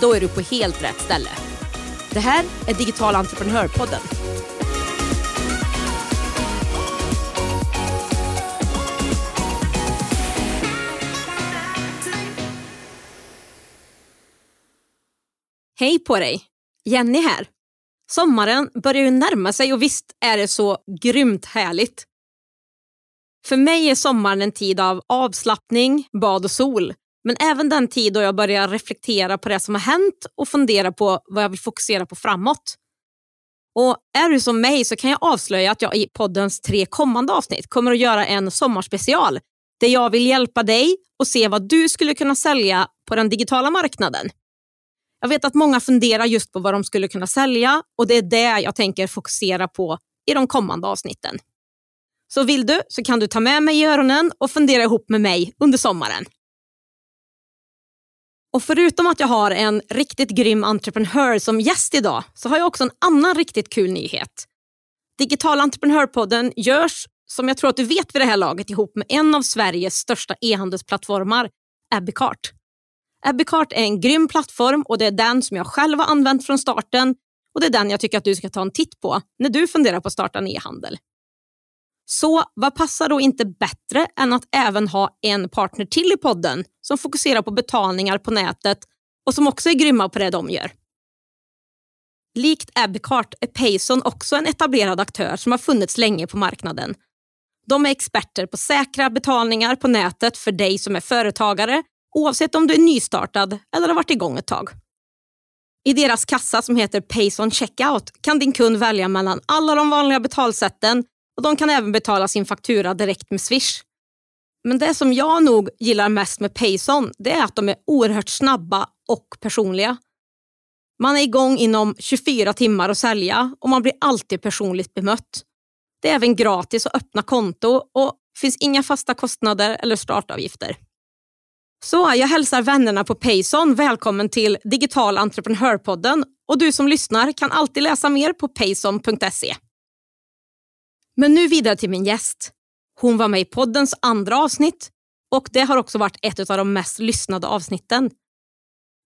Då är du på helt rätt ställe. Det här är Digital entreprenörpodden. Hej på dig! Jenny här. Sommaren börjar ju närma sig och visst är det så grymt härligt. För mig är sommaren en tid av avslappning, bad och sol. Men även den tid då jag börjar reflektera på det som har hänt och fundera på vad jag vill fokusera på framåt. Och Är du som mig så kan jag avslöja att jag i poddens tre kommande avsnitt kommer att göra en sommarspecial där jag vill hjälpa dig och se vad du skulle kunna sälja på den digitala marknaden. Jag vet att många funderar just på vad de skulle kunna sälja och det är det jag tänker fokusera på i de kommande avsnitten. Så vill du så kan du ta med mig i öronen och fundera ihop med mig under sommaren. Och Förutom att jag har en riktigt grym entreprenör som gäst idag så har jag också en annan riktigt kul nyhet. Digital entreprenörpodden görs, som jag tror att du vet vid det här laget, ihop med en av Sveriges största e-handelsplattformar, Abbeycart. Abbeycart är en grym plattform och det är den som jag själv har använt från starten och det är den jag tycker att du ska ta en titt på när du funderar på att starta en e-handel. Så vad passar då inte bättre än att även ha en partner till i podden som fokuserar på betalningar på nätet och som också är grymma på det de gör. Likt Abcart är Payson också en etablerad aktör som har funnits länge på marknaden. De är experter på säkra betalningar på nätet för dig som är företagare oavsett om du är nystartad eller har varit igång ett tag. I deras kassa som heter Payson Checkout kan din kund välja mellan alla de vanliga betalsätten och de kan även betala sin faktura direkt med Swish. Men det som jag nog gillar mest med Payson det är att de är oerhört snabba och personliga. Man är igång inom 24 timmar att sälja och man blir alltid personligt bemött. Det är även gratis att öppna konto och finns inga fasta kostnader eller startavgifter. Så jag hälsar vännerna på Payson välkommen till Digital entreprenörpodden och du som lyssnar kan alltid läsa mer på payson.se. Men nu vidare till min gäst. Hon var med i poddens andra avsnitt och det har också varit ett av de mest lyssnade avsnitten.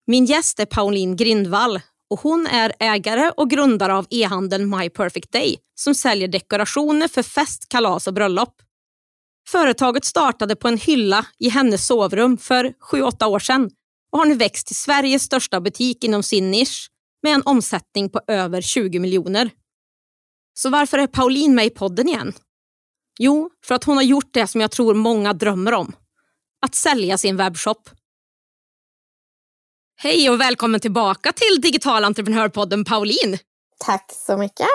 Min gäst är Pauline Grindvall och hon är ägare och grundare av e-handeln My Perfect Day som säljer dekorationer för fest, kalas och bröllop. Företaget startade på en hylla i hennes sovrum för 7-8 år sedan och har nu växt till Sveriges största butik inom sin nisch med en omsättning på över 20 miljoner. Så varför är Pauline med i podden igen? Jo, för att hon har gjort det som jag tror många drömmer om. Att sälja sin webbshop. Hej och välkommen tillbaka till Digital entreprenörpodden Pauline. Tack så mycket.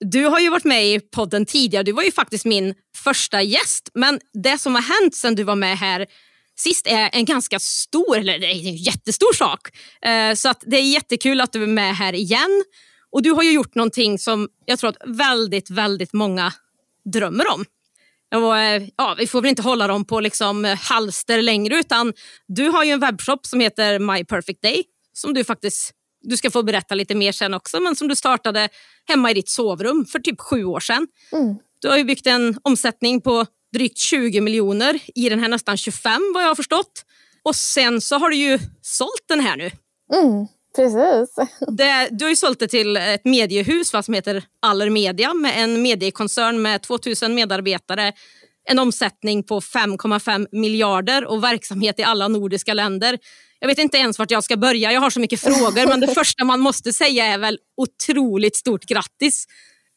Du har ju varit med i podden tidigare. Du var ju faktiskt min första gäst. Men det som har hänt sedan du var med här sist är en ganska stor, eller det är en jättestor sak. Eh, så att det är jättekul att du är med här igen. Och du har ju gjort någonting som jag tror att väldigt, väldigt många drömmer om. Och, eh, ja, vi får väl inte hålla dem på liksom eh, halster längre utan du har ju en webbshop som heter My Perfect Day som du faktiskt du ska få berätta lite mer sen också, men som du startade hemma i ditt sovrum för typ sju år sedan. Mm. Du har ju byggt en omsättning på drygt 20 miljoner i den här nästan 25 vad jag har förstått. Och sen så har du ju sålt den här nu. Mm. Precis. Det, du har ju sålt det till ett mediehus va, som heter Allermedia med en mediekoncern med 2000 medarbetare, en omsättning på 5,5 miljarder och verksamhet i alla nordiska länder. Jag vet inte ens vart jag ska börja, jag har så mycket frågor men det första man måste säga är väl otroligt stort grattis.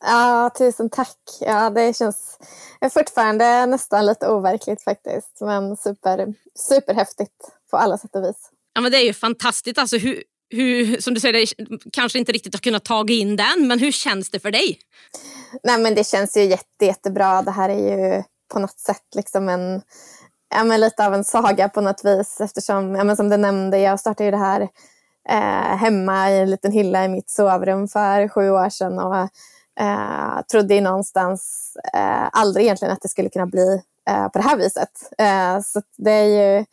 Ja, tusen tack. Ja, det känns fortfarande nästan lite overkligt faktiskt men super, superhäftigt på alla sätt och vis. Ja, men det är ju fantastiskt. Alltså, hur, hur, som du säger, kanske inte riktigt har kunnat ta in den, men hur känns det för dig? Nej, men det känns ju jätte, jättebra. Det här är ju på något sätt liksom en, ja, men lite av en saga på något vis eftersom, ja, men som du nämnde, jag startade ju det här eh, hemma i en liten hylla i mitt sovrum för sju år sedan och eh, trodde någonstans eh, aldrig egentligen att det skulle kunna bli eh, på det här viset. Eh, så det är ju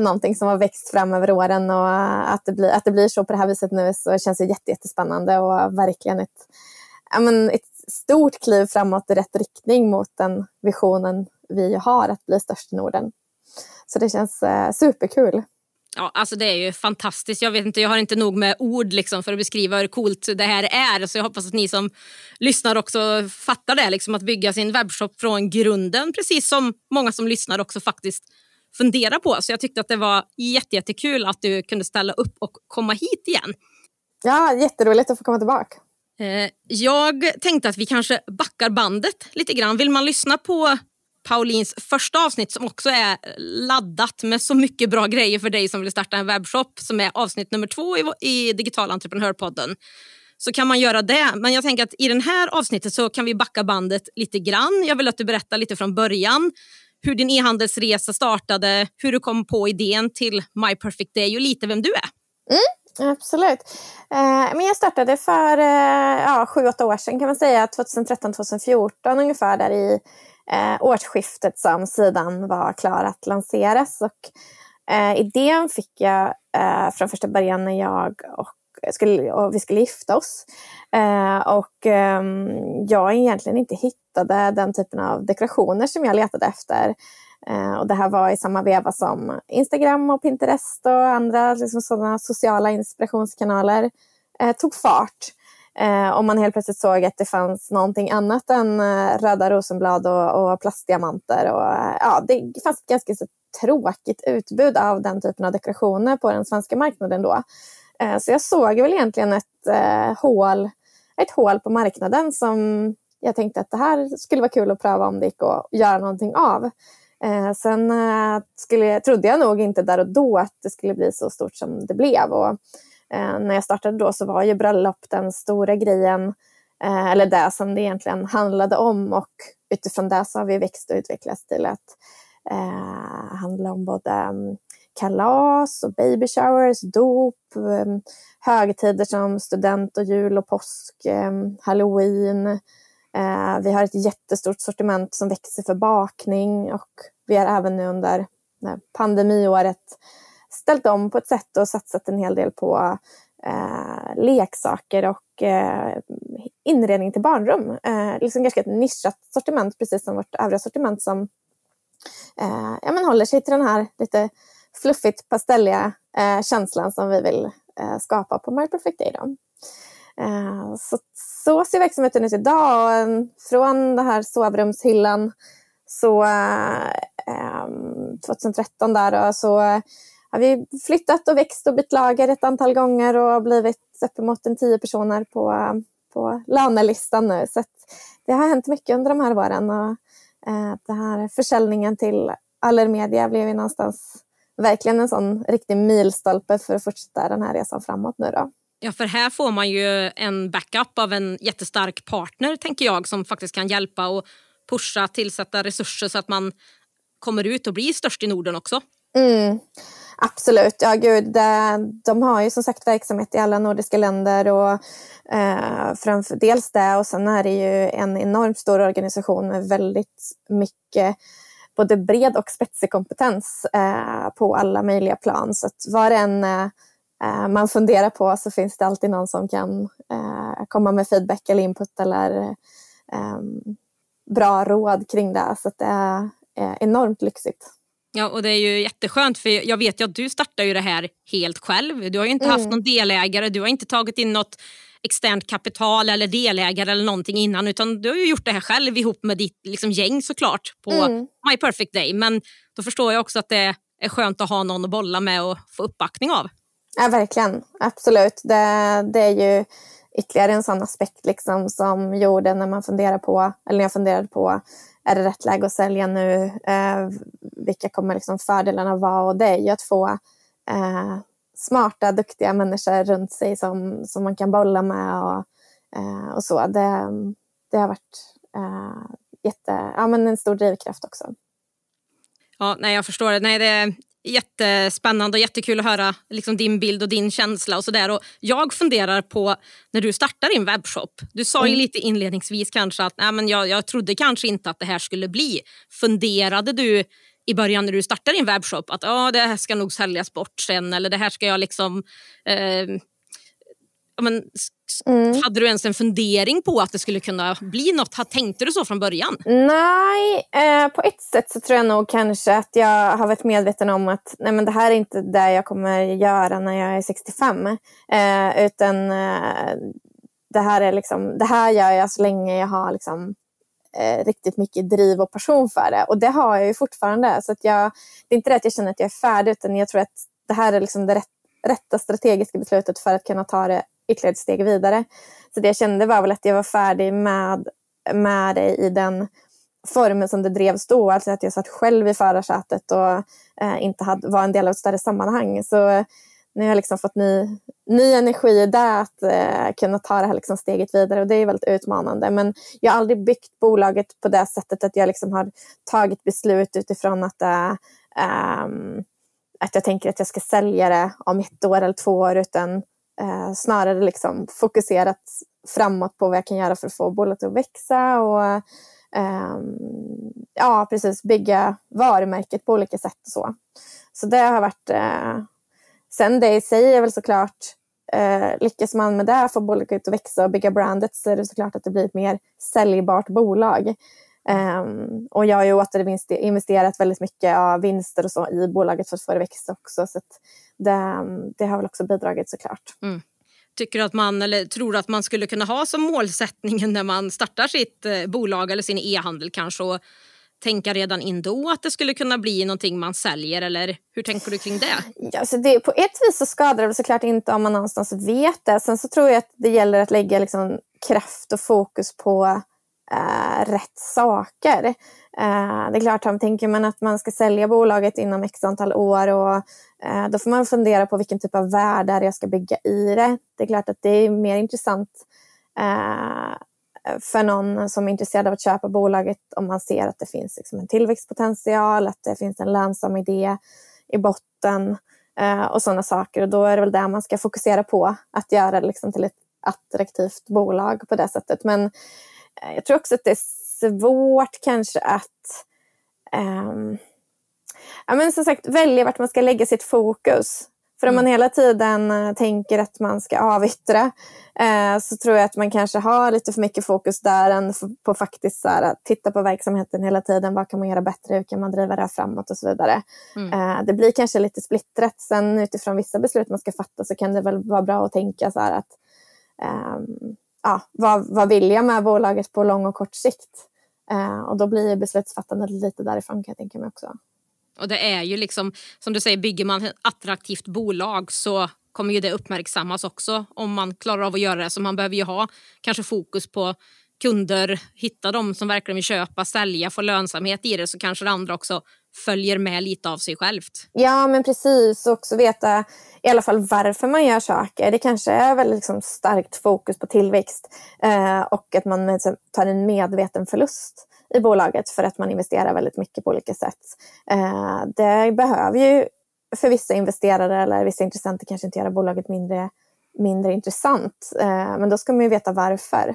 någonting som har växt fram över åren och att det blir, att det blir så på det här viset nu så känns det jättespännande och verkligen ett, ja, men ett stort kliv framåt i rätt riktning mot den visionen vi har att bli störst i Norden. Så det känns eh, superkul. Ja, alltså det är ju fantastiskt. Jag vet inte, jag har inte nog med ord liksom för att beskriva hur coolt det här är. Så jag hoppas att ni som lyssnar också fattar det. Liksom att bygga sin webbshop från grunden. Precis som många som lyssnar också faktiskt fundera på. Så jag tyckte att det var jättekul att du kunde ställa upp och komma hit igen. Ja, jätteroligt att få komma tillbaka. Eh, jag tänkte att vi kanske backar bandet lite grann. Vill man lyssna på Paulins första avsnitt som också är laddat med så mycket bra grejer för dig som vill starta en webbshop som är avsnitt nummer två i, i Digital entreprenörpodden så kan man göra det. Men jag tänker att i det här avsnittet så kan vi backa bandet lite grann. Jag vill att du berättar lite från början hur din e-handelsresa startade, hur du kom på idén till My Perfect Day och lite vem du är. Mm, absolut. Eh, men jag startade för eh, ja, sju, åtta år sedan kan man säga, 2013-2014 ungefär där i eh, årsskiftet som sidan var klar att lanseras. Och, eh, idén fick jag eh, från första början när jag och skulle, och vi skulle gifta oss. Eh, och eh, jag egentligen inte hittade den typen av dekorationer som jag letade efter. Eh, och det här var i samma veva som Instagram och Pinterest och andra liksom, sådana sociala inspirationskanaler eh, tog fart. Eh, och man helt plötsligt såg att det fanns någonting annat än eh, röda rosenblad och, och plastdiamanter. Och, eh, ja, det fanns ett ganska så tråkigt utbud av den typen av dekorationer på den svenska marknaden då. Eh, så jag såg väl egentligen ett eh, hål, ett hål på marknaden som jag tänkte att det här skulle vara kul att pröva om det gick att göra någonting av. Eh, sen eh, skulle, trodde jag nog inte där och då att det skulle bli så stort som det blev. Och, eh, när jag startade då så var ju bröllop den stora grejen, eh, eller det som det egentligen handlade om och utifrån det så har vi växt och utvecklats till att eh, handla om både mm, kalas och baby showers, dop, mm, högtider som student och jul och påsk, mm, halloween. Eh, vi har ett jättestort sortiment som växer för bakning och vi har även nu under pandemiåret ställt om på ett sätt och satsat en hel del på eh, leksaker och eh, inredning till barnrum. Eh, liksom ganska ett nischat sortiment, precis som vårt övriga sortiment som eh, ja, men håller sig till den här lite fluffigt pastelliga eh, känslan som vi vill eh, skapa på My Perfect Day. Då. Eh, så, så ser verksamheten ut idag. Eh, från den här sovrumshyllan så eh, ehm, 2013 där då, så eh, har vi flyttat och växt och bytt lager ett antal gånger och blivit uppemot en tio personer på, på lönelistan nu. Så det har hänt mycket under de här åren. Och, eh, det här försäljningen till Allermedia blev ju någonstans verkligen en sån riktig milstolpe för att fortsätta den här resan framåt nu då. Ja, för här får man ju en backup av en jättestark partner, tänker jag, som faktiskt kan hjälpa och pusha, tillsätta resurser så att man kommer ut och blir störst i Norden också. Mm, absolut, ja gud, de har ju som sagt verksamhet i alla nordiska länder och eh, framför, dels det och sen är det ju en enormt stor organisation med väldigt mycket både bred och spetsig kompetens eh, på alla möjliga plan. Så att var en eh, man funderar på så finns det alltid någon som kan eh, komma med feedback eller input eller ehm, bra råd kring det. Så det är enormt lyxigt. Ja, och det är ju jätteskönt för jag vet ju att du startar ju det här helt själv. Du har ju inte mm. haft någon delägare, du har inte tagit in något externt kapital eller delägare eller någonting innan utan du har ju gjort det här själv ihop med ditt liksom, gäng såklart på mm. My Perfect Day. Men då förstår jag också att det är skönt att ha någon att bolla med och få uppbackning av. Ja, verkligen. Absolut. Det, det är ju ytterligare en sån aspekt liksom, som gjorde när man funderar på, eller när jag funderade på, är det rätt läge att sälja nu? Eh, vilka kommer liksom fördelarna vara? Och det är ju att få eh, smarta, duktiga människor runt sig som, som man kan bolla med och, eh, och så. Det, det har varit eh, jätte, ja, men en stor drivkraft också. Ja, nej, jag förstår det. Nej, det Jättespännande och jättekul att höra liksom, din bild och din känsla. och, så där. och Jag funderar på när du startar din webbshop. Du sa ju mm. lite inledningsvis kanske att Nej, men jag, jag trodde kanske inte att det här skulle bli. Funderade du i början när du startade din webbshop att ah, det här ska nog säljas bort sen eller det här ska jag liksom eh, men, mm. Hade du ens en fundering på att det skulle kunna bli något? Tänkte du så från början? Nej, eh, på ett sätt så tror jag nog kanske att jag har varit medveten om att nej, men det här är inte det jag kommer göra när jag är 65. Eh, utan eh, det, här är liksom, det här gör jag så länge jag har liksom, eh, riktigt mycket driv och passion för det. Och det har jag ju fortfarande. Så att jag, det är inte det att jag känner att jag är färdig utan jag tror att det här är liksom det rätt, rätta strategiska beslutet för att kunna ta det ytterligare ett steg vidare. Så det jag kände var väl att jag var färdig med, med det i den formen som det drevs då. Alltså att jag satt själv i förarsätet och eh, inte hade, var en del av ett större sammanhang. Så nu har jag liksom fått ny, ny energi i det, att eh, kunna ta det här liksom steget vidare och det är väldigt utmanande. Men jag har aldrig byggt bolaget på det sättet att jag liksom har tagit beslut utifrån att, eh, um, att jag tänker att jag ska sälja det om ett år eller två år utan eh, snarare liksom fokuserat framåt på vad jag kan göra för att få bolaget att växa och eh, ja, precis bygga varumärket på olika sätt och så. Så det har varit... Eh, sen det i sig är väl såklart eh, lyckas man med det, få bolaget att växa och bygga brandet så är det såklart att det blir ett mer säljbart bolag. Um, och jag har ju återinvesterat väldigt mycket av vinster och så i bolaget för att få det växa också. Så det, det, har väl också bidragit såklart. Mm. Tycker att man, eller tror att man skulle kunna ha som målsättning när man startar sitt eh, bolag eller sin e-handel kanske och tänka redan in då att det skulle kunna bli någonting man säljer eller hur tänker du kring det? Ja, så det på ett vis så skadar det såklart inte om man någonstans vet det. Sen så tror jag att det gäller att lägga liksom kraft och fokus på eh, rätt saker. Eh, det är klart, om tänker man att man ska sälja bolaget inom x antal år och eh, då får man fundera på vilken typ av värde jag ska bygga i det. Det är klart att det är mer intressant eh, för någon som är intresserad av att köpa bolaget om man ser att det finns liksom en tillväxtpotential, att det finns en lönsam idé i botten eh, och sådana saker. Och då är det väl det man ska fokusera på, att göra det liksom till ett attraktivt bolag på det sättet. Men jag tror också att det är svårt kanske att um, ja, men som sagt, välja vart man ska lägga sitt fokus. För om man mm. hela tiden uh, tänker att man ska avyttra uh, så tror jag att man kanske har lite för mycket fokus där än på faktiskt så här, att titta på verksamheten hela tiden. Vad kan man göra bättre? Hur kan man driva det här framåt och så vidare. Mm. Uh, det blir kanske lite splittrat. Sen utifrån vissa beslut man ska fatta så kan det väl vara bra att tänka så här att um, ja, vad, vad vill jag med bolaget på lång och kort sikt? Eh, och då blir beslutsfattandet lite därifrån kan jag tänka mig också. Och det är ju liksom, som du säger, bygger man ett attraktivt bolag så kommer ju det uppmärksammas också om man klarar av att göra det. Så man behöver ju ha kanske fokus på kunder, hitta de som verkligen vill köpa, sälja, få lönsamhet i det så kanske det andra också följer med lite av sig självt. Ja, men precis. Och också veta i alla fall varför man gör saker. Det kanske är väldigt liksom, starkt fokus på tillväxt eh, och att man liksom, tar en medveten förlust i bolaget för att man investerar väldigt mycket på olika sätt. Eh, det behöver ju för vissa investerare eller vissa intressenter kanske inte göra bolaget mindre, mindre intressant. Eh, men då ska man ju veta varför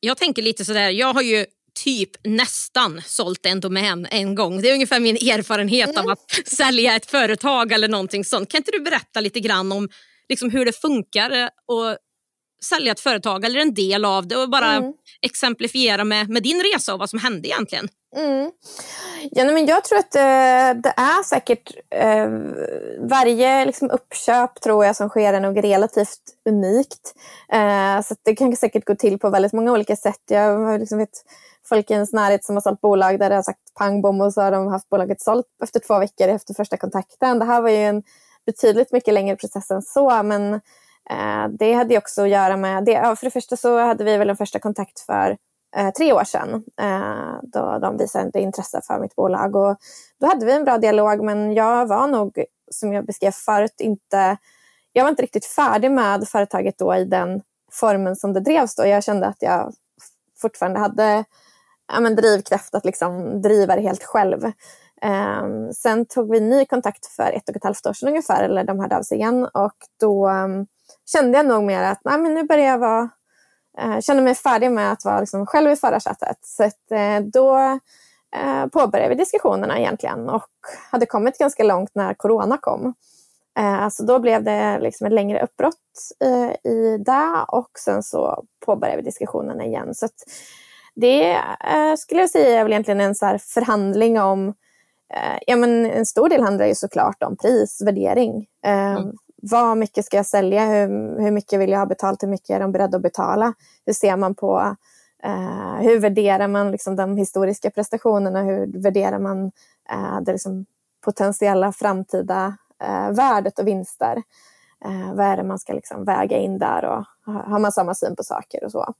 Jag tänker lite sådär, jag har ju typ nästan sålt en domän en gång. Det är ungefär min erfarenhet mm. av att sälja ett företag eller någonting sånt. Kan inte du berätta lite grann om liksom hur det funkar och sälja ett företag eller en del av det och bara mm. exemplifiera med, med din resa och vad som hände egentligen. Mm. Ja, men jag tror att eh, det är säkert eh, varje liksom, uppköp tror jag som sker är nog relativt unikt. Eh, så det kan säkert gå till på väldigt många olika sätt. Jag liksom vet folk i ens närhet som har sålt bolag där det har sagt pang bom och så har de haft bolaget sålt efter två veckor efter första kontakten. Det här var ju en betydligt mycket längre process än så men eh, det hade ju också att göra med, det, ja, för det första så hade vi väl en första kontakt för eh, tre år sedan eh, då de visade intresse för mitt bolag. Och då hade vi en bra dialog men jag var nog, som jag beskrev förut, inte, jag var inte riktigt färdig med företaget då i den formen som det drevs då. Jag kände att jag fortfarande hade ja, men drivkraft att liksom driva det helt själv. Um, sen tog vi ny kontakt för ett och ett halvt år sedan ungefär, eller de hörde av sig igen och då um, kände jag nog mer att nej, men nu börjar jag vara eh, kände mig färdig med att vara liksom själv i förarsätet. Så att, eh, då eh, påbörjade vi diskussionerna egentligen och hade kommit ganska långt när corona kom. Eh, så då blev det liksom ett längre uppbrott eh, i det och sen så påbörjade vi diskussionerna igen. Så det eh, skulle jag säga är väl egentligen en så förhandling om eh, Ja, men en stor del handlar ju såklart om pris, värdering. Eh, mm vad mycket ska jag sälja? Hur, hur mycket vill jag ha betalt? Hur mycket är de beredda att betala? Hur ser man på eh, hur värderar man liksom de historiska prestationerna? Hur värderar man eh, det liksom potentiella framtida eh, värdet och vinster? Eh, vad är det man ska liksom väga in där och har man samma syn på saker och så?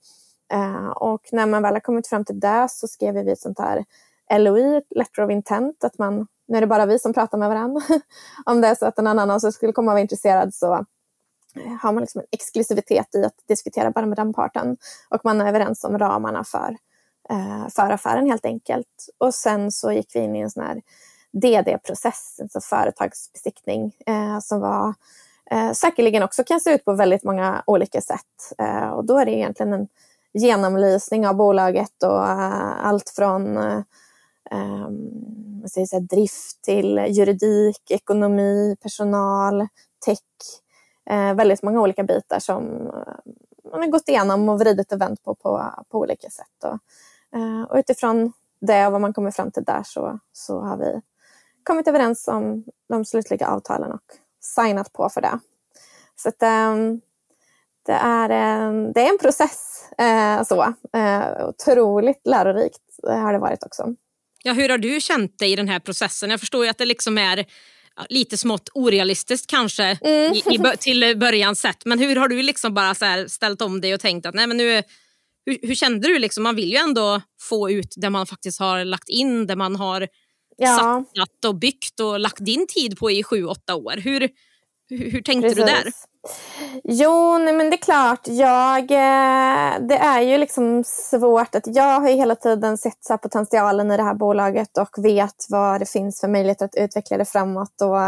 Eh, och när man väl har kommit fram till det så skrev vi ett sånt här LOI, Letter of Intent, att man nu är det bara vi som pratar med varandra. Om det är så att någon annan som skulle komma och vara intresserad så eh, har man liksom en exklusivitet i att diskutera bara med den parten. Och man är överens om ramarna för, eh, för affären helt enkelt. Och sen så gick vi in i en sån här DD-process, alltså företagsbesiktning, eh, som var säkerligen också kan se ut på väldigt många olika sätt. Och då är det egentligen en genomlysning av bolaget och allt från um, säger så drift till juridik, ekonomi, personal, tech. Uh, väldigt många olika bitar som uh, man har gått igenom och vridit och vänt på på, på olika sätt. Och, uh, och utifrån det och vad man kommer fram till där så, så har vi kommit överens om de slutliga avtalen och signat på för det. Så att, um, det, är en, det är en process. Eh, så. Eh, otroligt lärorikt har det varit också. Ja, hur har du känt dig i den här processen? Jag förstår ju att det liksom är lite smått orealistiskt kanske mm. i, i, till början sett. Men hur har du liksom bara så ställt om dig och tänkt att nej men nu, hur, hur, kände du? Liksom? Man vill ju ändå få ut det man faktiskt har lagt in, det man har ja. satsat och byggt och lagt din tid på i sju, åtta år. Hur, hur, hur tänkte Precis. du där? Jo, nej, men det är klart. Jag, eh, det är ju liksom svårt. att Jag har hela tiden sett så potentialen i det här bolaget och vet vad det finns för möjligheter att utveckla det framåt. Och,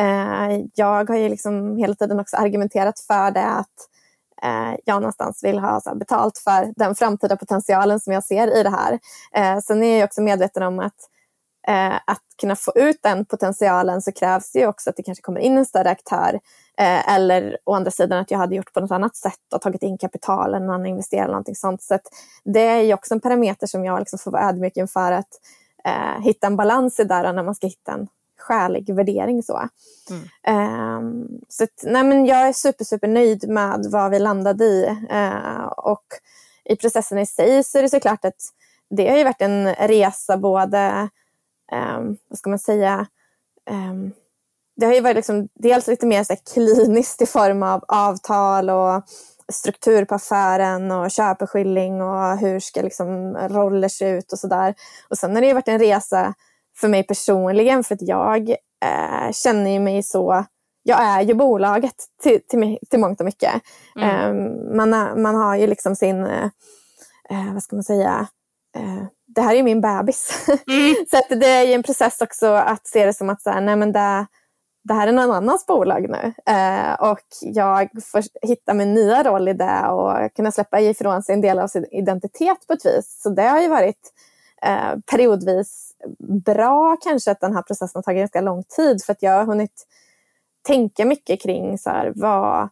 eh, jag har ju liksom hela tiden också argumenterat för det att eh, jag någonstans vill ha så betalt för den framtida potentialen som jag ser i det här. Eh, sen är jag också medveten om att eh, att kunna få ut den potentialen så krävs det ju också att det kanske kommer in en större aktör Eh, eller å andra sidan att jag hade gjort på något annat sätt och tagit in kapital eller någon investerat eller någonting sånt. Så det är ju också en parameter som jag liksom får vara ödmjuk inför att eh, hitta en balans i där när man ska hitta en skälig värdering. Så, mm. um, så att, nej, men jag är super, super nöjd med vad vi landade i. Uh, och i processen i sig så är det såklart att det har ju varit en resa både, um, vad ska man säga, um, det har ju varit liksom dels lite mer så kliniskt i form av avtal och struktur på affären och köpeskilling och hur ska liksom roller se ut och sådär. Och sen har det varit en resa för mig personligen för att jag eh, känner ju mig så jag är ju bolaget till, till, till mångt och mycket. Mm. Eh, man, man har ju liksom sin, eh, eh vad ska man säga, eh, det här är ju min bebis. Mm. så att det är en process också att se det som att så här, nej men det, det här är någon annans bolag nu. Eh, och jag får hitta min nya roll i det och kunna släppa ifrån sig en del av sin identitet på ett vis. Så det har ju varit eh, periodvis bra kanske att den här processen har tagit ganska lång tid för att jag har hunnit tänka mycket kring så här, vad,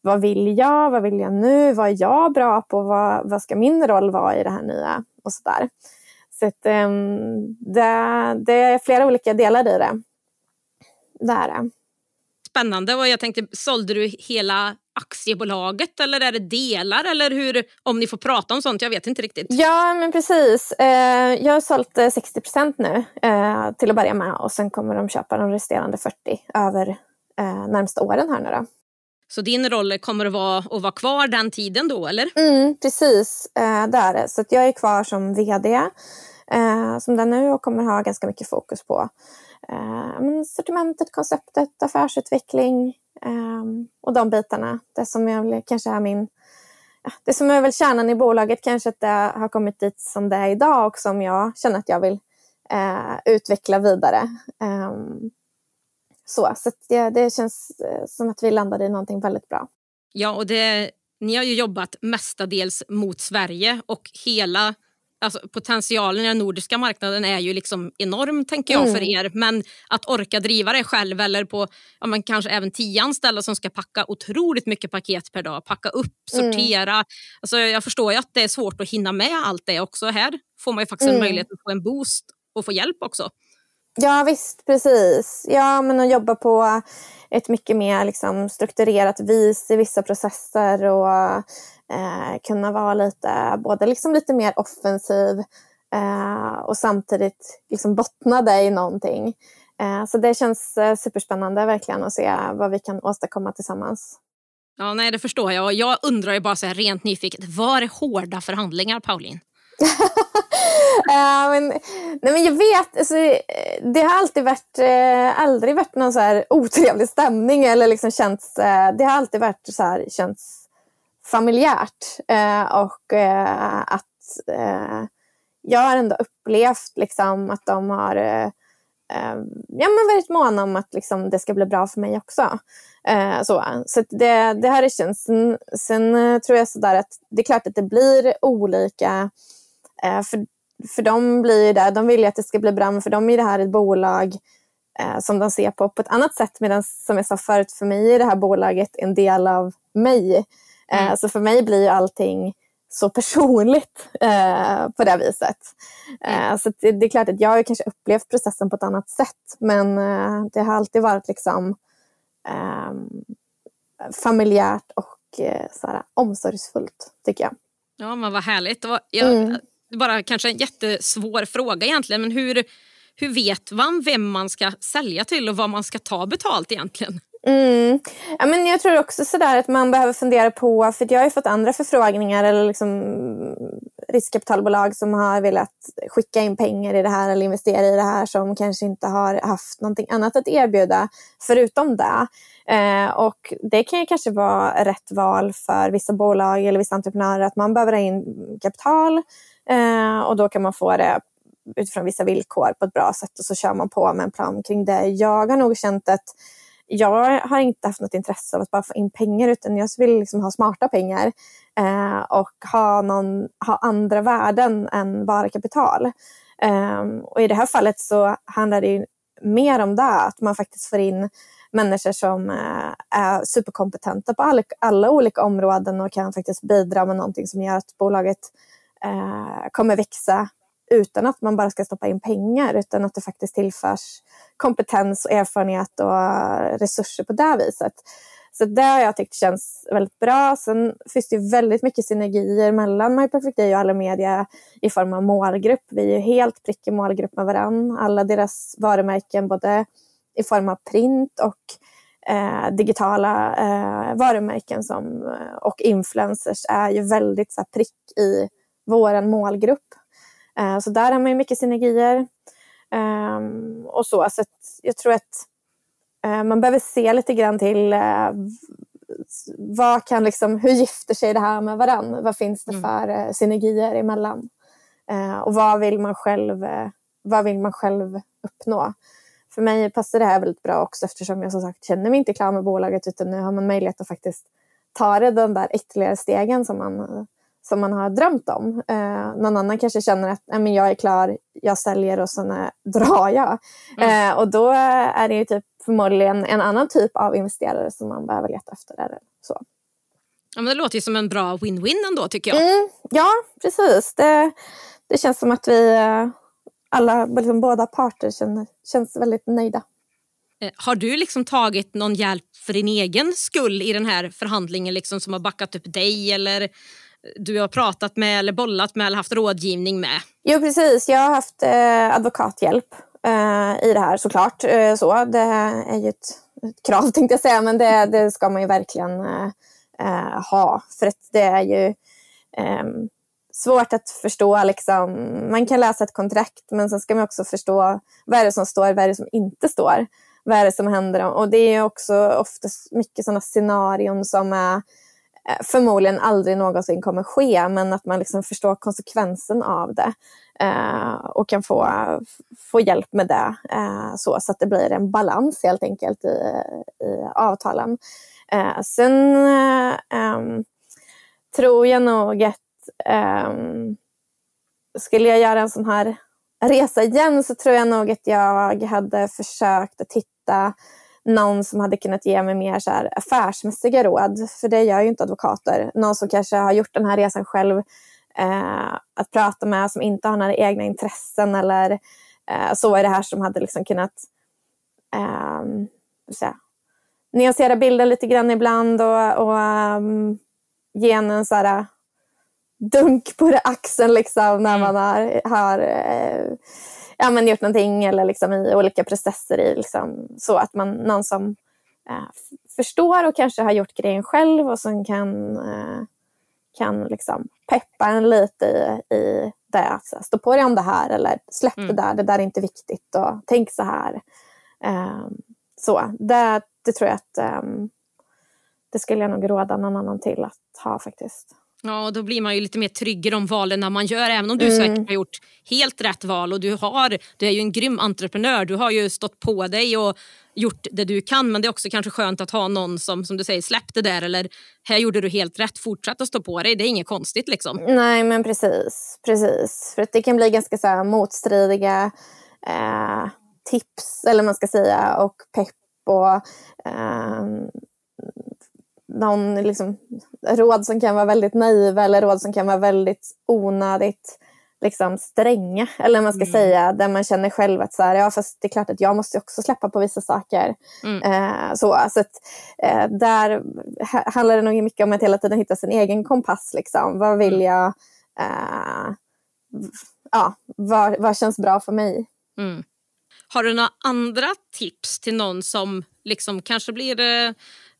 vad vill jag? Vad vill jag nu? Vad är jag bra på? Vad, vad ska min roll vara i det här nya? Och sådär. Så att, um, det, det är flera olika delar i det. Det är det. Spännande. Och jag tänkte, sålde du hela aktiebolaget eller är det delar? Eller hur, om ni får prata om sånt, jag vet inte riktigt. Ja, men precis. Eh, jag har sålt 60 procent nu eh, till att börja med och sen kommer de köpa de resterande 40 över eh, närmsta åren här nu då. Så din roll kommer att vara att vara kvar den tiden då, eller? Mm, precis, eh, det är det. Så jag är kvar som vd eh, som den nu och kommer ha ganska mycket fokus på eh, sortimentet, konceptet, affärsutveckling eh, och de bitarna. Det som jag kanske är min det som är väl kärnan i bolaget kanske att det har kommit dit som det är idag och som jag känner att jag vill eh, utveckla vidare. Ehm, så så det, det känns eh, som att vi landade i någonting väldigt bra. Ja, och det, ni har ju jobbat mestadels mot Sverige och hela alltså, potentialen i den nordiska marknaden är ju liksom enorm tänker jag mm. för er. Men att orka driva det själv eller på ja, men kanske även tio anställda som ska packa otroligt mycket paket per dag. Packa upp, mm. sortera. Mm. Alltså, jag förstår ju att det är svårt att hinna med allt det också. Här får man ju faktiskt mm. en möjlighet att få en boost och få hjälp också. Ja visst, precis. Ja, men att jobba på ett mycket mer liksom, strukturerat vis i vissa processer och eh, kunna vara lite, både liksom lite mer offensiv eh, och samtidigt liksom bottna det i någonting. Eh, så det känns eh, superspännande verkligen att se vad vi kan åstadkomma tillsammans. Ja, nej, det förstår jag. Jag undrar ju bara så här rent nyfiket, var är hårda förhandlingar, Pauline? uh, men, nej men jag vet, alltså, det har alltid varit, eh, aldrig varit någon så här otrevlig stämning eller liksom känts, eh, det har alltid varit så här, känts familjärt Eh, och eh, att eh, jag har ändå upplevt liksom, att de har eh, ja, men varit måna om att liksom, det ska bli bra för mig också. Eh, så så det, det här är känns. Sen, sen tror jag sådär att det är klart att det blir olika Eh, för, för dem blir det, de vill ju att det ska bli bra, men för dem är det här ett bolag eh, som de ser på på ett annat sätt. Medan som jag sa förut, för mig är det här bolaget en del av mig. Eh, mm. Så för mig blir ju allting så personligt eh, på det viset. Mm. så det, det, är klart att jag har kanske upplevt processen på ett annat sätt. Men eh, det har alltid varit liksom ehm, familjärt och eh, såhär, omsorgsfullt tycker jag. Ja men vad härligt. Jag, mm bara kanske en jättesvår fråga egentligen, men hur, hur vet man vem man ska sälja till och vad man ska ta betalt egentligen? Mm. Ja, men jag tror också sådär att man behöver fundera på, för jag har ju fått andra förfrågningar eller liksom riskkapitalbolag som har velat skicka in pengar i det här eller investera i det här som kanske inte har haft någonting annat att erbjuda förutom det. Eh, och det kan ju kanske vara rätt val för vissa bolag eller vissa entreprenörer att man behöver ha in kapital Eh, och då kan man få det utifrån vissa villkor på ett bra sätt och så kör man på med en plan kring det. Jag har nog känt att jag har inte haft något intresse av att bara få in pengar utan jag vill liksom ha smarta pengar eh, och ha, någon, ha andra värden än bara kapital. Eh, och I det här fallet så handlar det mer om det, att man faktiskt får in människor som eh, är superkompetenta på alla, alla olika områden och kan faktiskt bidra med någonting som gör att bolaget eh, kommer växa utan att man bara ska stoppa in pengar utan att det faktiskt tillförs kompetens och erfarenhet och resurser på det viset. Så det har jag tyckt känns väldigt bra. Sen finns det ju väldigt mycket synergier mellan MyPerfect och alla media i form av målgrupp. Vi är ju helt prick i målgrupp med varandra. Alla deras varumärken både i form av print och eh, digitala eh, varumärken som, och influencers är ju väldigt så här, prick i vår målgrupp. Eh, så där har man ju mycket synergier. Ehm, och så, så jag tror att eh, man behöver se lite grann till eh, vad kan liksom, hur gifter sig det här med varann? Vad finns det mm. för synergier emellan? och vad vill man själv, vad vill man själv uppnå? För mig passar det här väldigt bra också eftersom jag som sagt känner mig inte klar med bolaget utan nu har man möjlighet att faktiskt ta det den där ytterligare stegen som man som man har drömt om. Eh, någon annan kanske känner att men jag är klar, jag säljer och sen eh, drar jag. Mm. Eh, och då är det ju typ förmodligen en annan typ av investerare som man behöver leta efter. Eller så. Ja, men det låter ju som en bra win-win ändå tycker jag. Mm, ja, precis. Det, det känns som att vi eh, alla, liksom båda parter känner, känns väldigt nöjda. Eh, har du liksom tagit någon hjälp för din egen skull i den här förhandlingen liksom, som har backat upp dig eller du har pratat med eller bollat med eller haft rådgivning med? Jo precis, jag har haft eh, advokathjälp eh, i det här såklart. Eh, så, det är ju ett, ett, krav tänkte jag säga men det, det ska man ju verkligen eh, eh ha för att det är ju ehm, svårt att förstå. Liksom. Man kan läsa ett kontrakt men sen ska man också förstå vad är det som står, vad är det som inte står. Vad är det som händer? Och det är också ofta mycket sådana scenarion som är Eh, Eh, förmodligen aldrig någonsin kommer ske, men att man liksom förstår konsekvensen av det eh, och kan få, få hjälp med det eh, så, så att det blir en balans helt enkelt i, i avtalen. Eh, sen eh, tror jag nog att skulle jag göra en sån här resa igen så tror jag nog att jag hade försökt att titta någon som hade kunnat ge mig mer så här affärsmässiga råd, för det gör ju inte advokater. Någon som kanske har gjort den här resan själv, eh, att prata med, som inte har några egna intressen eller eh, så är det här som hade liksom kunnat eh, säga, nyansera bilden lite grann ibland och, och um, ge en så här dunk på axeln liksom när mm. man har, har eh, ja, men gjort någonting eller liksom i olika processer. I, liksom, så att man, någon som eh, förstår och kanske har gjort grejen själv och som kan, eh, kan liksom peppa en lite i, i det. Så, stå på dig om det här eller släpp mm. det där, det där är inte viktigt och tänk så här. Eh, så det, det tror jag att um, det skulle jag nog råda någon annan till att ha faktiskt. Ja, då blir man ju lite mer trygg i de valen när man gör, även om du mm. säkert har gjort helt rätt val och du, har, du är ju en grym entreprenör. Du har ju stått på dig och gjort det du kan men det är också kanske skönt att ha någon som som du säger släpp det där eller här gjorde du helt rätt, fortsätt att stå på dig. Det är inget konstigt liksom. Nej men precis, precis. För att det kan bli ganska så motstridiga eh, tips eller man ska säga och pepp och eh, någon liksom, råd som kan vara väldigt naiva eller råd som kan vara väldigt onödigt liksom, stränga. Eller man ska mm. säga, där man känner själv att så här, ja, fast det är klart att jag måste också släppa på vissa saker. Mm. Eh, så så att, eh, där handlar det nog mycket om att hela tiden hitta sin egen kompass. Liksom. Vad vill mm. jag? Eh, ja, vad, vad känns bra för mig? Mm. Har du några andra tips till någon som liksom kanske blir eh,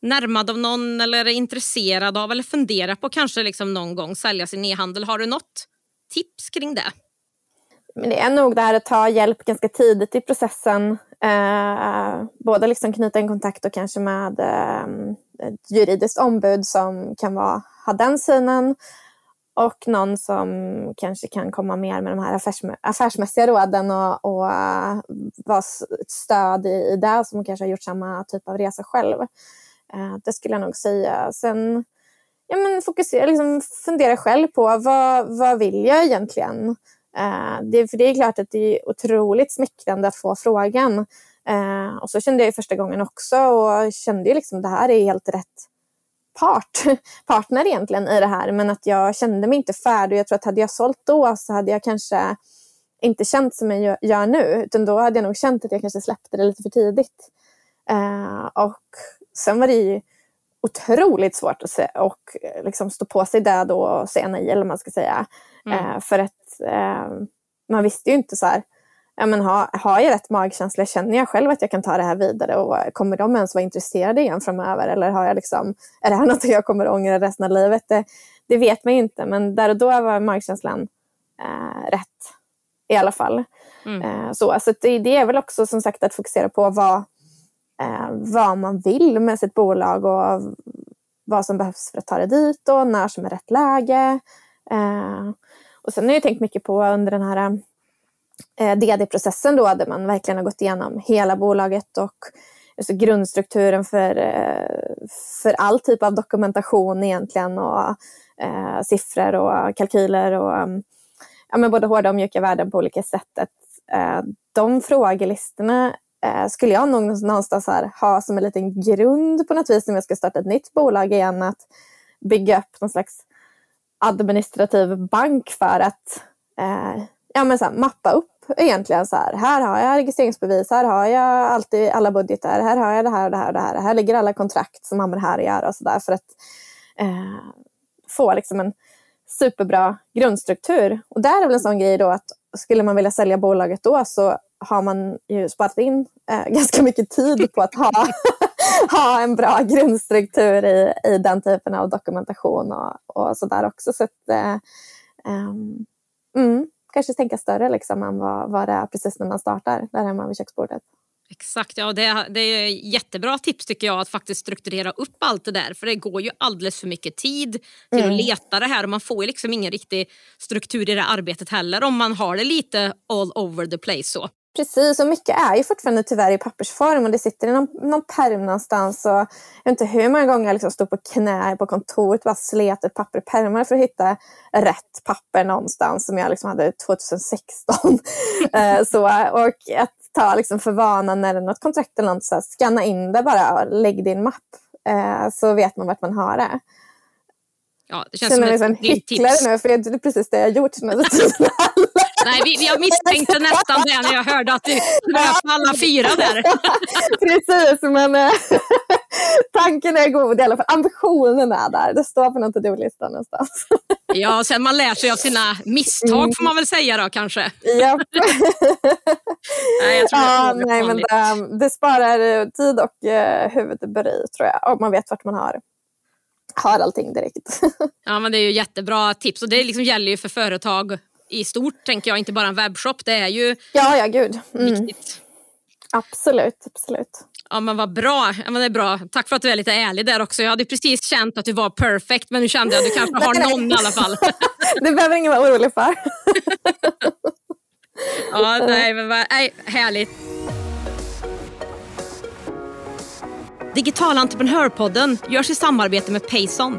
närmad av någon eller är intresserad av eller funderar på kanske liksom någon gång sälja sin e-handel. Har du något tips kring det? Men det är nog det här att ta hjälp ganska tidigt i processen. Eh, både liksom knyta en kontakt och kanske med eh, ett juridiskt ombud som kan vara, ha den synen och någon som kanske kan komma mer med de här affärsmä affärsmässiga råden och, och eh, vara ett stöd i, i det som kanske har gjort samma typ av resa själv. Eh, det skulle jag nog säga. Sen ja, men fokusera, liksom fundera själv på vad, vad vill jag egentligen? Eh, det, för det är klart att det är otroligt smickrande att få frågan. Eh, och så kände jag första gången också och kände ju liksom det här är helt rätt part, partner egentligen i det här. Men att jag kände mig inte färdig. Jag tror att hade jag sålt då så hade jag kanske inte känt som jag gör nu. Utan då hade jag nog känt att jag kanske släppte det lite för tidigt. Eh, och sen var det ju otroligt svårt att se, och liksom stå på sig det då och säga nej eller man ska säga. Mm. Uh, för att uh, man visste ju inte så här ja, men ha, har jag rätt magkänsla? Känner jag själv att jag kan ta det här vidare? Och kommer de ens vara intresserade igen framöver? Eller har jag liksom, är det här något jag kommer ångra resten av livet? Det, det vet man ju inte, men där och då var magkänslan eh, rätt i alla fall. Mm. Eh, så så det, det, är väl också som sagt att fokusera på vad, eh, vad man vill med sitt bolag och vad som behövs för att ta det dit och när som är rätt läge. Eh, och sen har jag tänkt mycket på under den här eh, DD-processen då, där man verkligen har gått igenom hela bolaget och alltså grundstrukturen för, eh, för all typ av dokumentation egentligen och eh, siffror och kalkyler och ja, men både hårda och mjuka värden på olika sätt. Att, eh, de frågelistorna eh, skulle jag nog någonstans här ha som en liten grund på något vis om jag ska starta ett nytt bolag igen. Att bygga upp någon slags administrativ bank för att eh, ja, men så här, mappa upp egentligen så här. Här har jag registreringsbevis, här har jag alltid alla budgetar, här har jag det här och det här och det här. Här ligger alla kontrakt som har med det här att göra och så där för att eh, få liksom en superbra grundstruktur. Och där är väl en sån grej då att skulle man vilja sälja bolaget då så har man ju sparat in eh, ganska mycket tid på att ha, ha en bra grundstruktur i, i den typen av dokumentation och, och sådär också. Så att, eh, um, mm, kanske tänka större liksom än vad, vad det är precis när man startar där hemma vid köksbordet. Exakt, ja, det, det är jättebra tips tycker jag att faktiskt strukturera upp allt det där för det går ju alldeles för mycket tid till mm. att leta det här och man får ju liksom ingen riktig struktur i det arbetet heller om man har det lite all over the place så. Precis, och mycket är ju fortfarande tyvärr i pappersform och det sitter i någon, någon perm någonstans. Och jag vet inte hur många gånger jag liksom stod på knä på kontoret och bara slet ett papper i pärmar för att hitta rätt papper någonstans som jag liksom hade 2016. Eh, så, och att ta liksom för vana när det är något kontrakt eller något, så här, scanna in det bara och lägg din mapp. Eh, så vet man vart man har det. Ja, det känns Känner som ett hycklare nu, för det är precis det jag har gjort Nej, vi, jag misstänkte nästan det när jag hörde att du kröp alla fyra där. precis, men eh, tanken är god i alla fall. Ambitionen är där. Det står på någon to-do-lista någonstans. ja, sen man lär sig av sina misstag får man väl säga då kanske. Ja. nej, jag tror ja, det, nej, men det, det, sparar tid och uh, huvudbry tror jag. Om man vet vart man har har allting direkt. ja men det är ju jättebra tips och det liksom gäller ju för företag i stort tänker jag, inte bara en webbshop. Det är ju ja, ja, gud. Mm. viktigt. Absolut, absolut. Ja men vad bra. Ja, men det är bra. Tack för att du är lite ärlig där också. Jag hade precis känt att du var perfect men nu kände jag att du kanske har någon i alla fall. det behöver ingen vara orolig för. ja, nej men nej, härligt. Digital entreprenörpodden görs i samarbete med Payson.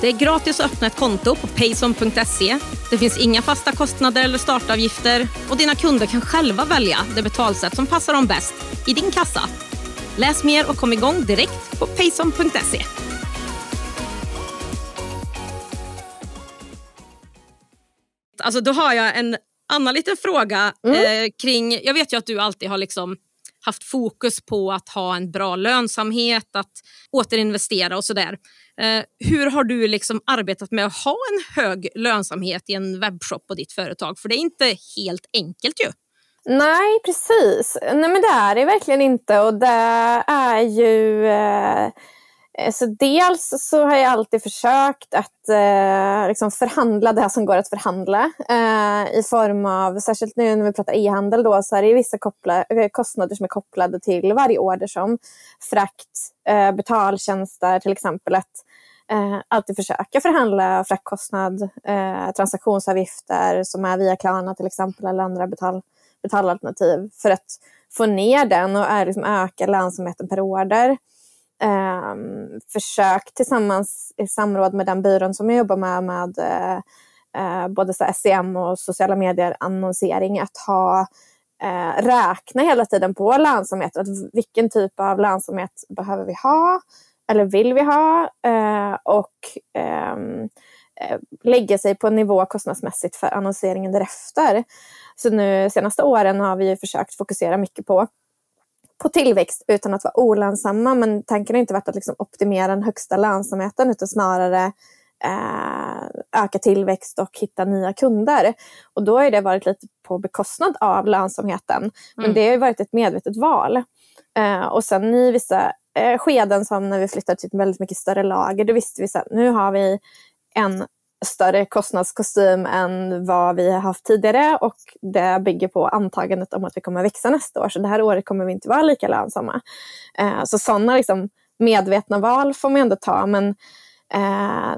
Det är gratis att öppna ett konto på payson.se. Det finns inga fasta kostnader eller startavgifter och dina kunder kan själva välja det betalsätt som passar dem bäst i din kassa. Läs mer och kom igång direkt på payson.se. Alltså då har jag en annan liten fråga mm. eh, kring, jag vet ju att du alltid har liksom haft fokus på att ha en bra lönsamhet, att återinvestera och sådär. Eh, hur har du liksom arbetat med att ha en hög lönsamhet i en webbshop på ditt företag? För det är inte helt enkelt ju. Nej, precis. Nej, men det är det verkligen inte. Och det är ju... Eh, Eh, så dels så har jag alltid försökt att eh, liksom förhandla det som går att förhandla. Eh, I form av, särskilt nu när vi pratar e-handel, då, så är det vissa koppla, eh, kostnader som är kopplade till varje order som frakt, eh, betaltjänster till exempel. Att eh, alltid försöka förhandla fraktkostnad, eh, transaktionsavgifter som är via Klarna till exempel eller andra betal, betalalternativ för att få ner den och eh, liksom, öka lönsamheten per order. Eh, försök tillsammans i samråd med den byrån som jag jobbar med, med eh, eh både så SEM och sociala medier annonsering, att ha eh, räkna hela tiden på lönsamhet. Att vilken typ av lönsamhet behöver vi ha? eller vill vi ha eh, och ehm, eh, lägga sig på en nivå kostnadsmässigt för annonseringen därefter. Så nu senaste åren har vi försökt fokusera mycket på på tillväxt utan att vara olönsamma. Men tanken har inte varit att liksom optimera den högsta lönsamheten utan snarare eh, öka tillväxt och hitta nya kunder. Och då har det varit lite på bekostnad av lönsamheten. Men mm. det har varit ett medvetet val. Eh, och sen i vissa eh, skeden som när vi flyttade till ett väldigt mycket större lager, då visste vi att nu har vi en större kostnadskostym än vad vi har haft tidigare och det bygger på antagandet om att vi kommer växa nästa år. Så det här året kommer vi inte vara lika lönsamma. Eh, så sådana liksom medvetna val får man ändå ta. Men eh,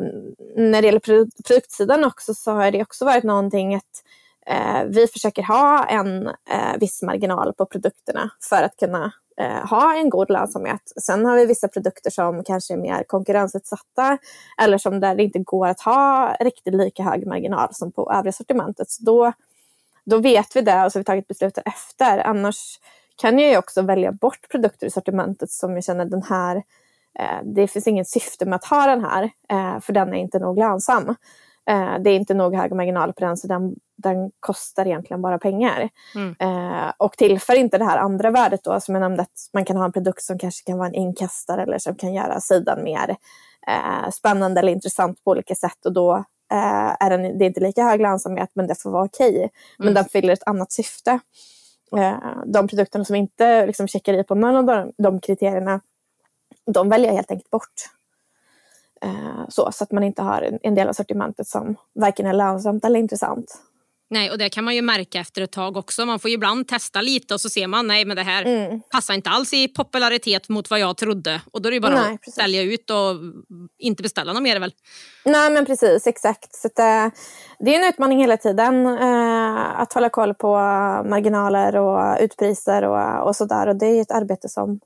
när det gäller produktsidan också så har det också varit någonting att eh, vi försöker ha en eh, viss marginal på produkterna för att kunna eh, ha en god lönsamhet. Sen har vi vissa produkter som kanske är mer konkurrensutsatta eller som där det inte går att ha riktigt lika hög marginal som på övriga sortimentet. Så då, då vet vi det och så har vi tagit beslutet efter. Annars kan jag ju också välja bort produkter i sortimentet som jag känner den här, eh, det finns inget syfte med att ha den här eh, för den är inte nog lönsam. Eh, det är inte nog hög marginal på den så den, den kostar egentligen bara pengar. Mm. Eh, och tillför inte det här andra värdet då som jag nämnde att man kan ha en produkt som kanske kan vara en inkastare eller som kan göra sidan mer eh, spännande eller intressant på olika sätt och då eh, är den, det är inte lika hög lönsamhet men det får vara okej. Okay. Men mm. den fyller ett annat syfte. Eh, de produkterna som inte liksom checkar i på någon av de, de kriterierna, de väljer jag helt enkelt bort. Eh, så, så att man inte har en del av sortimentet som varken är lönsamt eller intressant. Nej, och det kan man ju märka efter ett tag också. Man får ibland testa lite och så ser man nej men det här mm. passar inte alls i popularitet mot vad jag trodde. Och då är det bara nej, att sälja ut och inte beställa något mer väl? Nej men precis, exakt. Så det, eh, det är en utmaning hela tiden eh, att hålla koll på marginaler och utpriser och, och sådär. Och det är ett arbete som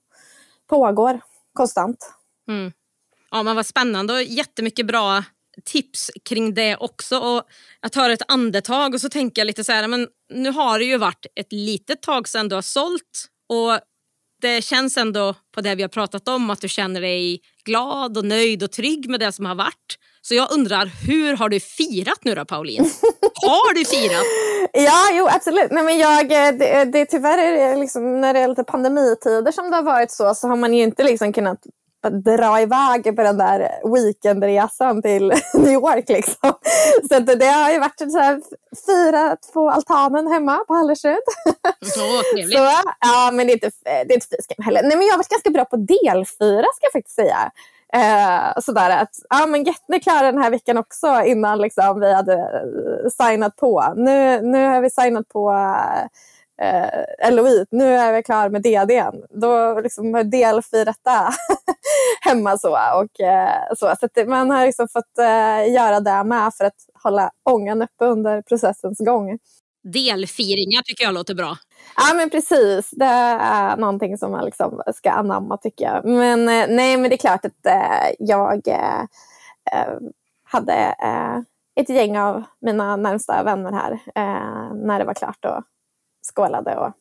pågår konstant. Mm. Ja men vad spännande och jättemycket bra tips kring det också. Och jag tar ett andetag och så tänker jag lite så här, men nu har det ju varit ett litet tag sedan du har sålt och det känns ändå på det vi har pratat om att du känner dig glad och nöjd och trygg med det som har varit. Så jag undrar, hur har du firat nu då Pauline? Har du firat? ja, jo absolut. Nej, men jag, det, det, tyvärr är det liksom, när det är lite pandemitider som det har varit så, så har man ju inte liksom kunnat dra iväg på den där weekendresan till New York. Liksom. Så det har ju varit så här, firat på altanen hemma på Hallersrud. Så trevligt. Så, ja, men det är inte, det är inte fiskam heller. Nej, men jag har varit ganska bra på delfyra ska jag faktiskt säga. Eh, sådär att, ja men Getne klarade den här veckan också innan liksom, vi hade eh, signat på. Nu, nu har vi signat på eh, LOI, nu är vi klara med DDn. Då liksom delfirat det hemma så. Och, eh, så. så att man har liksom fått eh, göra det med för att hålla ångan uppe under processens gång. Delfiringar tycker jag låter bra. Ja men precis, det är någonting som man liksom ska anamma tycker jag. Men eh, nej men det är klart att eh, jag eh, eh, hade ett gäng av mina närmsta vänner här när det var klart och skålade och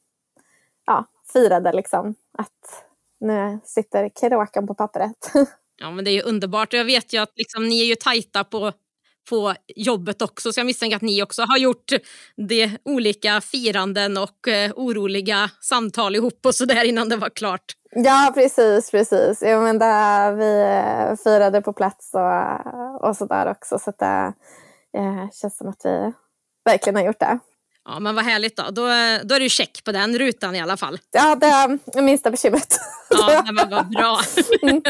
ja, firade liksom att nu sitter kråkan på pappret. Ja men det är ju underbart jag vet ju att liksom, ni är ju tajta på, på jobbet också så jag misstänker att ni också har gjort de olika firanden och eh, oroliga samtal ihop och sådär innan det var klart. Ja precis, precis. Ja, men det, vi eh, firade på plats och, och sådär också så det eh, känns som att vi verkligen har gjort det. Ja men vad härligt då. Då, då är det check på den rutan i alla fall. Ja det är minsta bekymret. Ja men vad bra. Mm.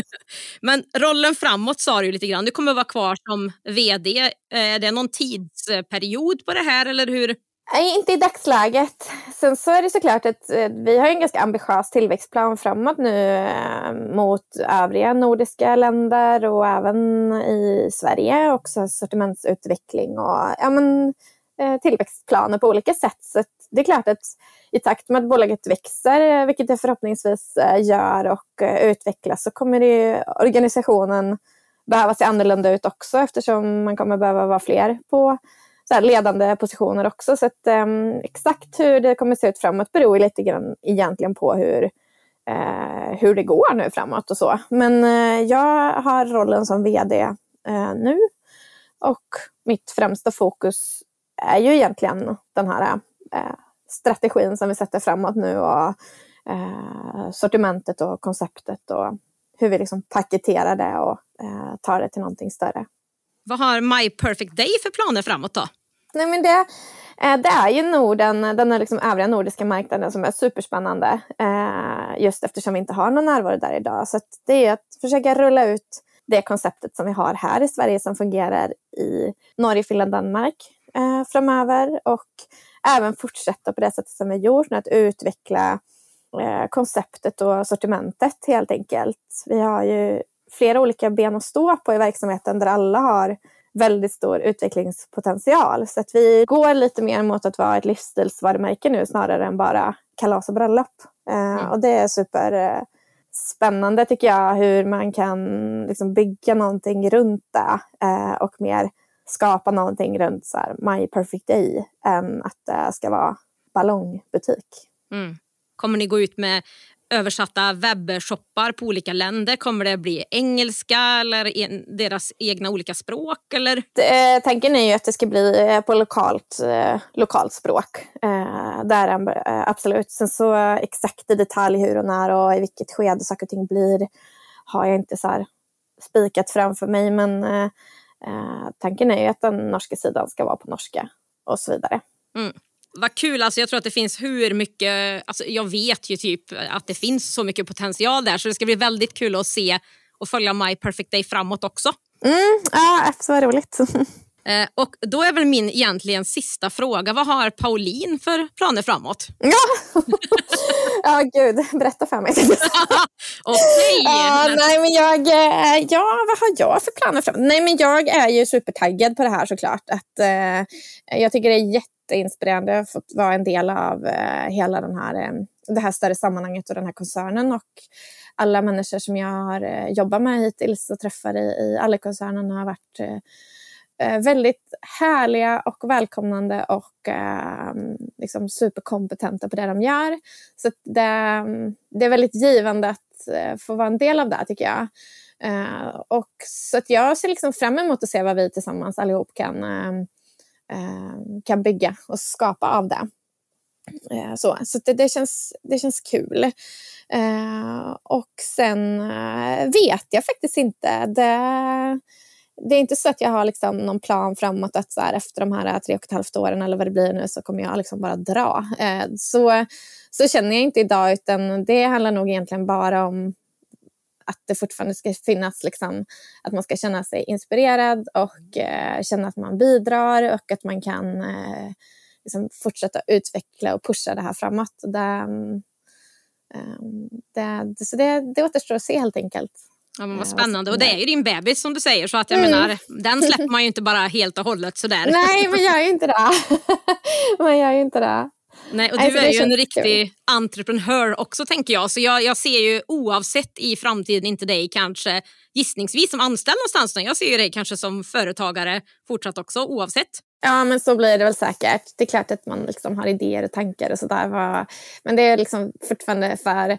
men rollen framåt sa du lite grann. Du kommer vara kvar som vd. Är det någon tidsperiod på det här eller hur? Nej, inte i dagsläget. Sen så är det såklart att eh, vi har en ganska ambitiös tillväxtplan framåt nu eh, mot övriga nordiska länder och även i Sverige. Också sortimentsutveckling och ja, men, Eh, Eh, tillväxtplaner på olika sätt. Så det är klart att i takt med att bolaget växer, eh, vilket det förhoppningsvis eh, gör och utvecklas, så kommer det, organisationen behöva se annorlunda ut också eftersom man kommer behöva vara fler på så ledande positioner också. Så att, um, exakt hur det kommer se ut framåt beror lite grann egentligen på hur, uh, hur det går nu framåt och så. Men uh, jag har rollen som vd uh, nu och mitt främsta fokus är ju egentligen den här eh, strategin som vi sätter framåt nu och eh, sortimentet och konceptet och hur vi liksom paketerar det och eh, tar det till någonting större. Vad har My Perfect Day för planer framåt då? Nej, men det, det är ju Norden, den liksom övriga nordiska marknaden som är superspännande just eftersom vi inte har någon närvaro där idag. Så det är att försöka rulla ut det konceptet som vi har här i Sverige som fungerar i Norge, Finland, Danmark eh, framöver och även fortsätta på det sättet som vi gjort, att utveckla eh, konceptet och sortimentet helt enkelt. Vi har ju flera olika ben att stå på i verksamheten där alla har väldigt stor utvecklingspotential. Så att vi går lite mer mot att vara ett livsstilsvarumärke nu snarare än bara kalas och bröllop. Eh, mm. Och det är super eh, tycker jag hur man kan liksom bygga någonting runt det eh, och mer skapa någonting runt så här, My Perfect Day än att det ska vara ballongbutik. Mm. Kommer ni gå ut med översatta webbshoppar på olika länder? Kommer det bli engelska eller deras egna olika språk? Eller? Det, tanken är ju att det ska bli eh, på lokalt, eh, lokalt språk. Eh, där, eh, absolut. Sen så exakt i detalj hur och när och i vilket skede saker och ting blir har jag inte så spikat framför mig. Men eh, eh, tanken är ju att den norska sidan ska vara på norska och så vidare. Mm vad kul, alltså jag tror att det finns hur mycket, alltså jag vet ju typ att det finns så mycket potential där så det ska bli väldigt kul att se och följa My Perfect Day framåt också. Mm, ja, så vad roligt. Eh, och då är väl min egentligen sista fråga, vad har Pauline för planer framåt? Ja, ja gud, berätta för mig. Okej. Ja, nej, men jag, eh, ja, vad har jag för planer framåt? Nej, men jag är ju supertaggad på det här såklart. Att, eh, jag tycker det är jätte jätteinspirerande att få vara en del av eh, hela den här, eh, det här större sammanhanget och den här koncernen. Och alla människor som jag har jobbat med hittills och träffar i, i alla-koncernen har varit Eh, väldigt härliga och välkomnande och eh, liksom superkompetenta på det de gör. Så det, ehm, det är väldigt givande att eh, få vara en del av det tycker jag. Eh, och så att jag ser liksom fram emot att se vad vi tillsammans allihop kan Eh, kan bygga och skapa av det. Eh, så så det, det, känns, det känns kul. Eh, och sen eh, vet jag faktiskt inte. Det, det är inte så att jag har liksom någon plan framåt att så här, efter de här tre och ett halvt åren eller vad det blir nu så kommer jag liksom bara dra. Eh, så, så känner jag inte idag utan det handlar nog egentligen bara om att det fortfarande ska finnas, liksom, att man ska känna sig inspirerad och eh, känna att man bidrar och att man kan eh, liksom fortsätta utveckla och pusha det här framåt. Det, ehm, det, så det, det återstår att se helt enkelt. Ja, men vad eh, spännande. Och det är ju din bebis som du säger så att jag mm. menar, den släpper man ju inte bara helt och hållet sådär. Nej, man gör ju inte det. man gör ju inte det. Nej, och du alltså, är ju en riktig kul. entreprenör också tänker jag. Så jag, jag ser ju oavsett i framtiden inte dig kanske gissningsvis som anställd någonstans. Jag ser ju dig kanske som företagare fortsatt också oavsett. Ja, men så blir det väl säkert. Det är klart att man liksom har idéer och tankar och sådär. Men det är liksom fortfarande för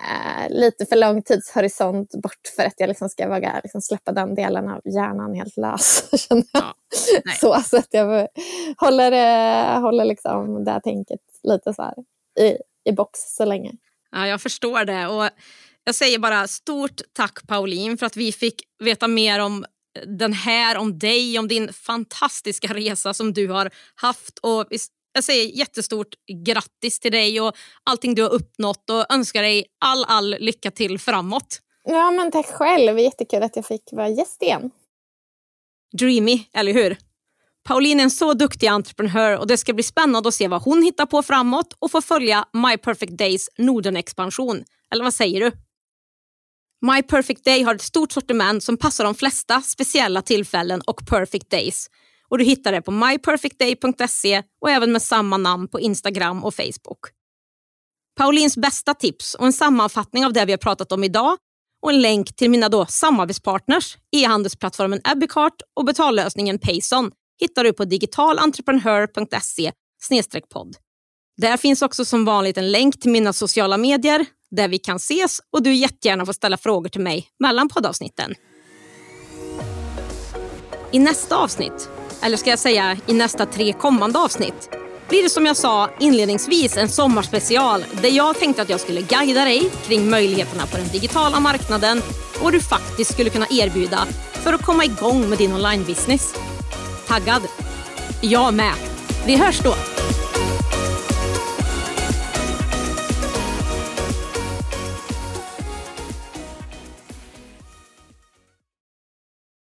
eh, lite för lång tidshorisont bort för att jag liksom ska våga liksom släppa den delen av hjärnan helt lös. Ja, så, så att jag håller, eh, håller liksom det här tänket lite så här i, i box så länge. Ja, jag förstår det. Och jag säger bara stort tack Pauline för att vi fick veta mer om den här, om dig, om din fantastiska resa som du har haft. Och jag säger jättestort grattis till dig och allting du har uppnått och önskar dig all, all lycka till framåt. Ja, men tack själv. Jättekul att jag fick vara gäst igen. Dreamy, eller hur? Pauline är en så duktig entreprenör och det ska bli spännande att se vad hon hittar på framåt och få följa My Perfect Days Norden-expansion. Eller vad säger du? My Perfect Day har ett stort sortiment som passar de flesta speciella tillfällen och perfect days och du hittar det på myperfectday.se och även med samma namn på Instagram och Facebook. Paulins bästa tips och en sammanfattning av det vi har pratat om idag och en länk till mina då samarbetspartners, e-handelsplattformen Abbeycart och betallösningen Payson hittar du på digitalentreprenör.se podd. Där finns också som vanligt en länk till mina sociala medier där vi kan ses och du jättegärna får ställa frågor till mig mellan poddavsnitten. I nästa avsnitt eller ska jag säga i nästa tre kommande avsnitt, blir det som jag sa inledningsvis en sommarspecial där jag tänkte att jag skulle guida dig kring möjligheterna på den digitala marknaden och vad du faktiskt skulle kunna erbjuda för att komma igång med din online-business. Taggad? Jag med. Vi hörs då!